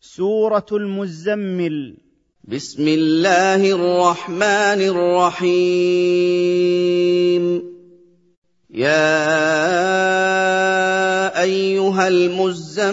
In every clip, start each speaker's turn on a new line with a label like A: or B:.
A: سورة المزمل.
B: بسم الله الرحمن الرحيم. يا أيها المزمل.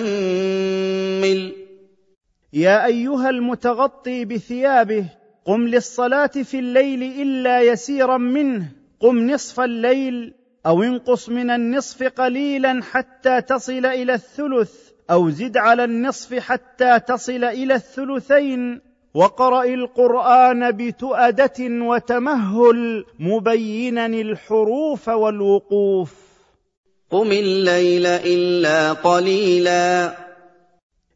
A: يا أيها المتغطي بثيابه قم للصلاة في الليل إلا يسيرا منه. قم نصف الليل أو انقص من النصف قليلا حتى تصل إلى الثلث. أو زد على النصف حتى تصل إلى الثلثين وقرأ القرآن بتؤدة وتمهل مبينا الحروف والوقوف.
B: قم الليل إلا قليلا.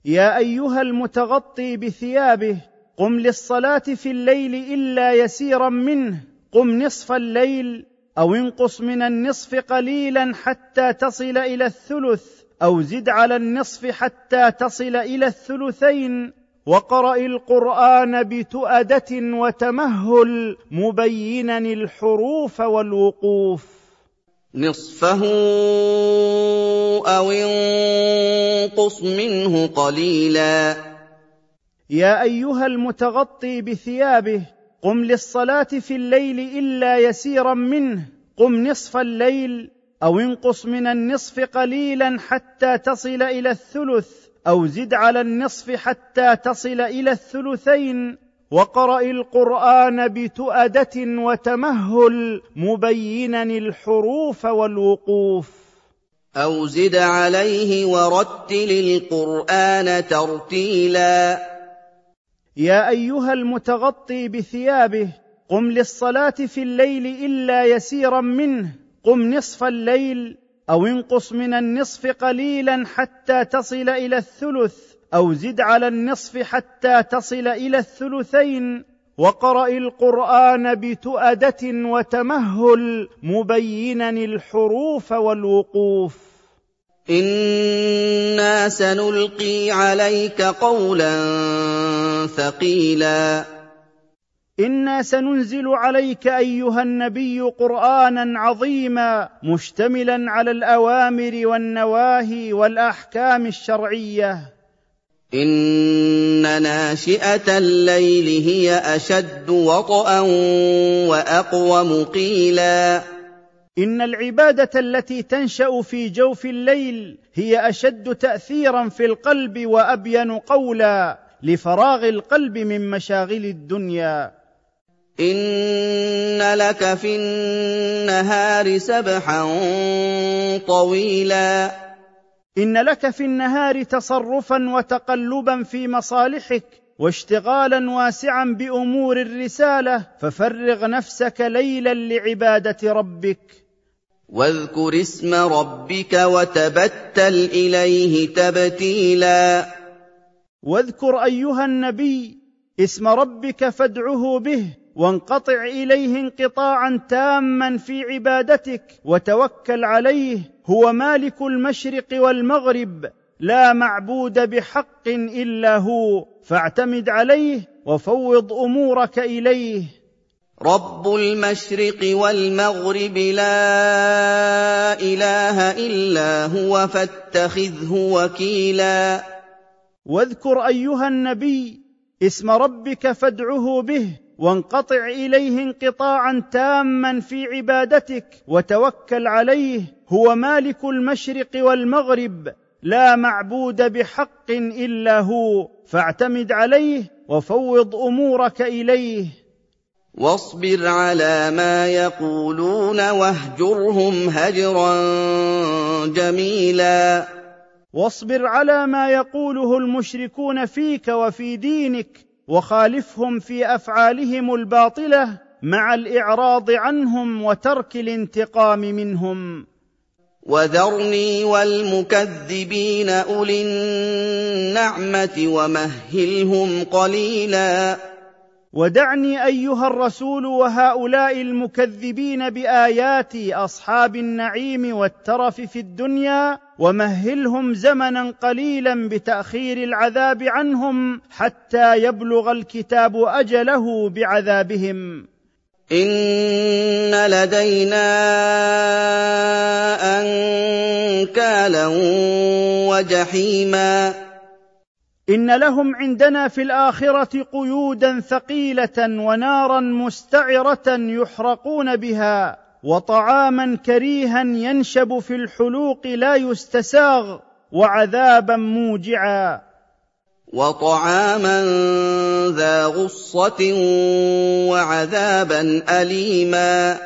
A: يا أيها المتغطي بثيابه قم للصلاة في الليل إلا يسيرا منه. قم نصف الليل أو انقص من النصف قليلا حتى تصل إلى الثلث. أو زد على النصف حتى تصل إلى الثلثين. وقرأ القرآن بتؤدة وتمهل مبينا الحروف والوقوف.
B: نصفه أو انقص منه قليلا.
A: يا أيها المتغطي بثيابه قم للصلاة في الليل إلا يسيرا منه. قم نصف الليل أو انقص من النصف قليلا حتى تصل إلى الثلث أو زد على النصف حتى تصل إلى الثلثين. وقرأ القرآن بتؤدة وتمهل مبينا الحروف والوقوف.
B: أو زد عليه ورتل القرآن ترتيلا.
A: يا أيها المتغطي بثيابه قم للصلاة في الليل إلا يسيرا منه. قم نصف الليل أو انقص من النصف قليلا حتى تصل إلى الثلث أو زد على النصف حتى تصل إلى الثلثين. وقرأ القرآن بتؤدة وتمهل مبينا الحروف والوقوف.
B: إنا سنلقي عليك قولا ثقيلا.
A: إنا سننزل عليك أيها النبي قرآنا عظيما مشتملا على الأوامر والنواهي والأحكام الشرعية.
B: إن ناشئة الليل هي أشد وطئا وأقوم قيلا.
A: إن العبادة التي تنشأ في جوف الليل هي أشد تأثيرا في القلب وأبين قولا لفراغ القلب من مشاغل الدنيا.
B: ان لك في النهار سبحا طويلا.
A: ان لك في النهار تصرفا وتقلبا في مصالحك واشتغالا واسعا بامور الرساله ففرغ نفسك ليلا لعباده ربك.
B: واذكر اسم ربك وتبتل اليه تبتيلا.
A: واذكر ايها النبي اسم ربك فادعه به. وانقطع إليه انقطاعا تاما في عبادتك وتوكل عليه هو مالك المشرق والمغرب لا معبود بحق إلا هو فاعتمد عليه وفوض أمورك إليه.
B: رب المشرق والمغرب لا إله إلا هو فاتخذه وكيلا.
A: واذكر أيها النبي اسم ربك فادعه به وانقطع إليه انقطاعا تاما في عبادتك وتوكل عليه هو مالك المشرق والمغرب لا معبود بحق إلا هو فاعتمد عليه وفوض أمورك إليه.
B: واصبر على ما يقولون واهجرهم هجرا جميلا.
A: واصبر على ما يقوله المشركون فيك وفي دينك وخالفهم في أفعالهم الباطلة مع الإعراض عنهم وترك الانتقام منهم.
B: وذرني والمكذبين أولي النعمة ومهلهم قليلا.
A: ودعني أيها الرسول وهؤلاء المكذبين بايات أصحاب النعيم والترف في الدنيا ومهلهم زمنا قليلا بتأخير العذاب عنهم حتى يبلغ الكتاب أجله بعذابهم.
B: إن لدينا أنكالا وجحيما.
A: إن لهم عندنا في الآخرة قيودا ثقيلة ونارا مستعرة يحرقون بها. وطعاما كريها ينشب في الحلوق لا يستساغ وعذابا موجعا.
B: وطعاما ذا غصة وعذابا أليما.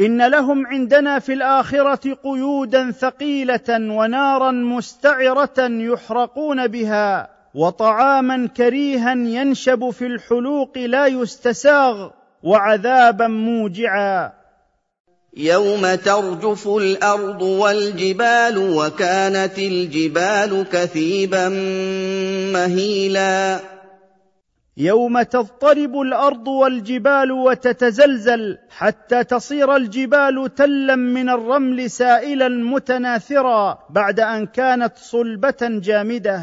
A: إن لهم عندنا في الآخرة قيودا ثقيلة ونارا مستعرة يحرقون بها. وطعاما كريها ينشب في الحلوق لا يستساغ وعذابا موجعا.
B: يوم ترجف الأرض والجبال وكانت الجبال كثيبا مهيلا
A: يوم تضطرب الأرض والجبال وتتزلزل حتى تصير الجبال تلا من الرمل سائلا متناثرا بعد ان كانت صلبه جامده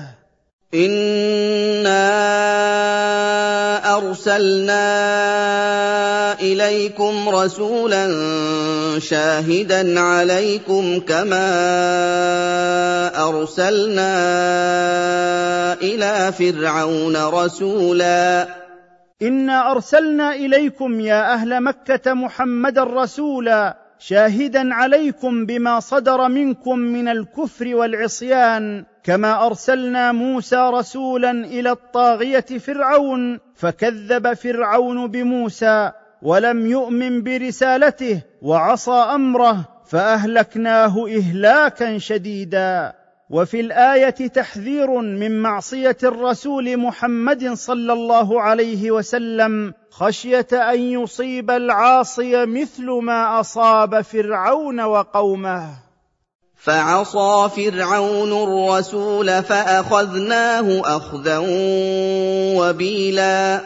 B: انا ارسلنا اليكم رسولا شاهدا عليكم كما ارسلنا إلى فرعون رسولا
A: انا ارسلنا اليكم يا أهل مكه محمدا رسولا شاهدا عليكم بما صدر منكم من الكفر والعصيان كما أرسلنا موسى رسولا إلى الطاغية فرعون فكذب فرعون بموسى ولم يؤمن برسالته وعصى أمره فأهلكناه إهلاكا شديدا. وفي الآية تحذير من معصية الرسول محمد صلى الله عليه وسلم خشية أن يصيب العاصي مثل ما أصاب فرعون وقومه.
B: فعصى فرعون الرسول فأخذناه أخذا وبيلا.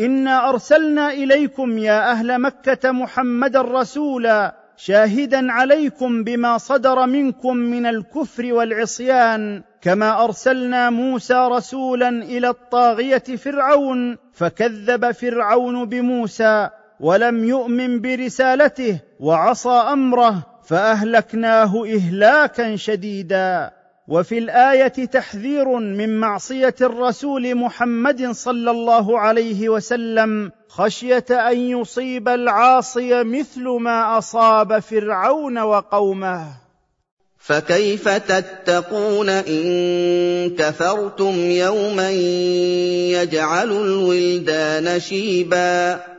A: إنا أرسلنا إليكم يا أهل مكة محمدا رسولا شاهدا عليكم بما صدر منكم من الكفر والعصيان كما أرسلنا موسى رسولا إلى الطاغية فرعون فكذب فرعون بموسى ولم يؤمن برسالته وعصى أمره فأهلكناه إهلاكا شديدا. وفي الآية تحذير من معصية الرسول محمد صلى الله عليه وسلم خشية أن يصيب العاصي مثل ما أصاب فرعون وقومه.
B: فكيف تتقون إن كفرتم يوما يجعل الولدان شيبا؟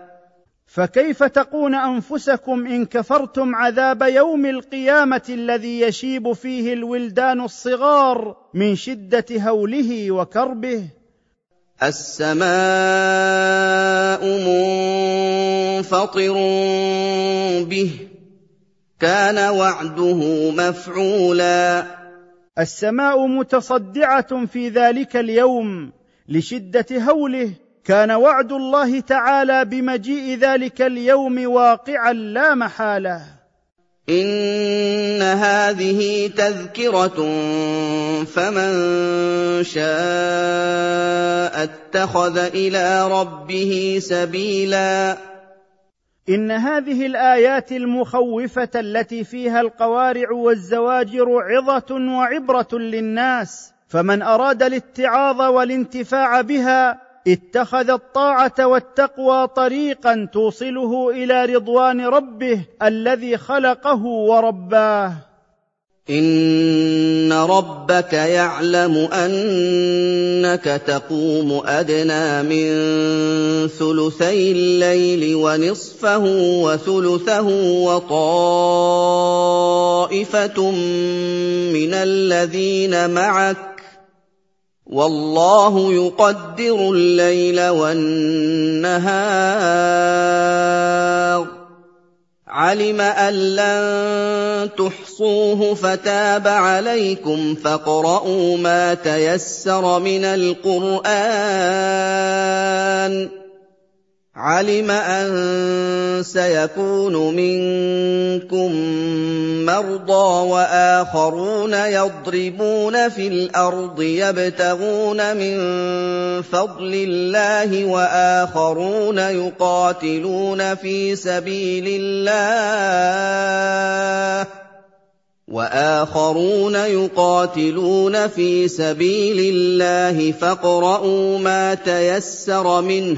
A: فكيف تقون أنفسكم إن كفرتم عذاب يوم القيامة الذي يشيب فيه الولدان الصغار من شدة هوله وكربه؟
B: السماء منفطر به كان وعده مفعولا.
A: السماء متصدعة في ذلك اليوم لشدة هوله كان وعد الله تعالى بمجيء ذلك اليوم واقعا لا محالة.
B: إن هذه تذكرة فمن شاء اتخذ إلى ربه سبيلا.
A: إن هذه الآيات المخوفة التي فيها القوارع والزواجر عظة وعبرة للناس فمن أراد الاتعاظ والانتفاع بها اتخذ الطاعة والتقوى طريقا توصله إلى رضوان ربه الذي خلقه ورباه.
B: إن ربك يعلم أنك تقوم أدنى من ثلثي الليل ونصفه وثلثه وطائفة من الذين معك والله يقدر الليل والنهار. علم أن لن تحصوه فتاب عليكم فاقرؤوا ما تيسر من القرآن. عَلِمَ أَن سَيَكُونُ مِنكُم مَّرْضَىٰ وَآخَرُونَ يَضْرِبُونَ فِي الْأَرْضِ يَبْتَغُونَ مِن فَضْلِ اللَّهِ وَآخَرُونَ يُقَاتِلُونَ فِي سَبِيلِ اللَّهِ وآخرون يقاتلون في سبيل الله فاقرؤوا ما تيسر منه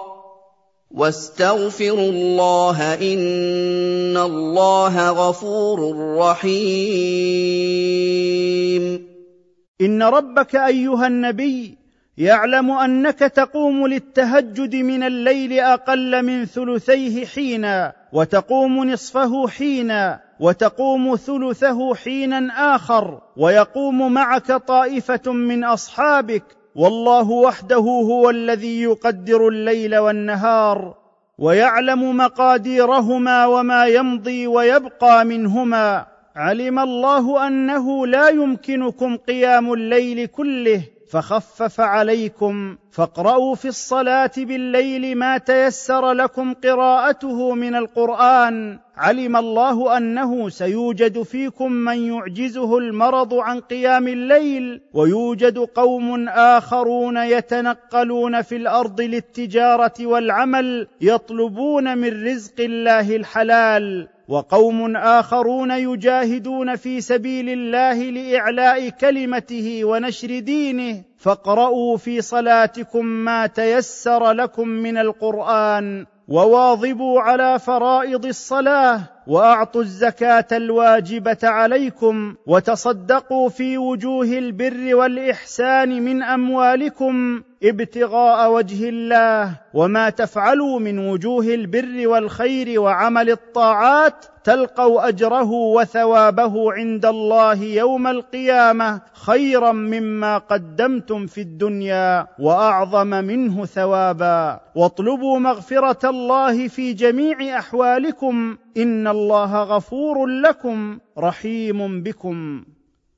B: واستغفروا الله إن الله غفور رحيم.
A: إن ربك أيها النبي يعلم أنك تقوم للتهجد من الليل أقل من ثلثيه حينا وتقوم نصفه حينا وتقوم ثلثه حينا آخر ويقوم معك طائفة من أصحابك والله وحده هو الذي يقدر الليل والنهار ويعلم مقاديرهما وما يمضي ويبقى منهما. علم الله أنه لا يمكنكم قيام الليل كله فخفف عليكم فاقرأوا في الصلاة بالليل ما تيسر لكم قراءته من القرآن. علم الله أنه سيوجد فيكم من يعجزه المرض عن قيام الليل ويوجد قوم آخرون يتنقلون في الأرض للتجارة والعمل يطلبون من رزق الله الحلال. وقوم آخرون يجاهدون في سبيل الله لإعلاء كلمته ونشر دينه. فاقرؤوا في صلاتكم ما تيسر لكم من القرآن وواظبوا على فرائض الصلاة. وأعطوا الزكاة الواجبة عليكم وتصدقوا في وجوه البر والإحسان من أموالكم ابتغاء وجه الله وما تفعلوا من وجوه البر والخير وعمل الطاعات تلقوا أجره وثوابه عند الله يوم القيامة خيرا مما قدمتم في الدنيا وأعظم منه ثوابا. واطلبوا مغفرة الله في جميع أحوالكم إن الله غفور لكم رحيم بكم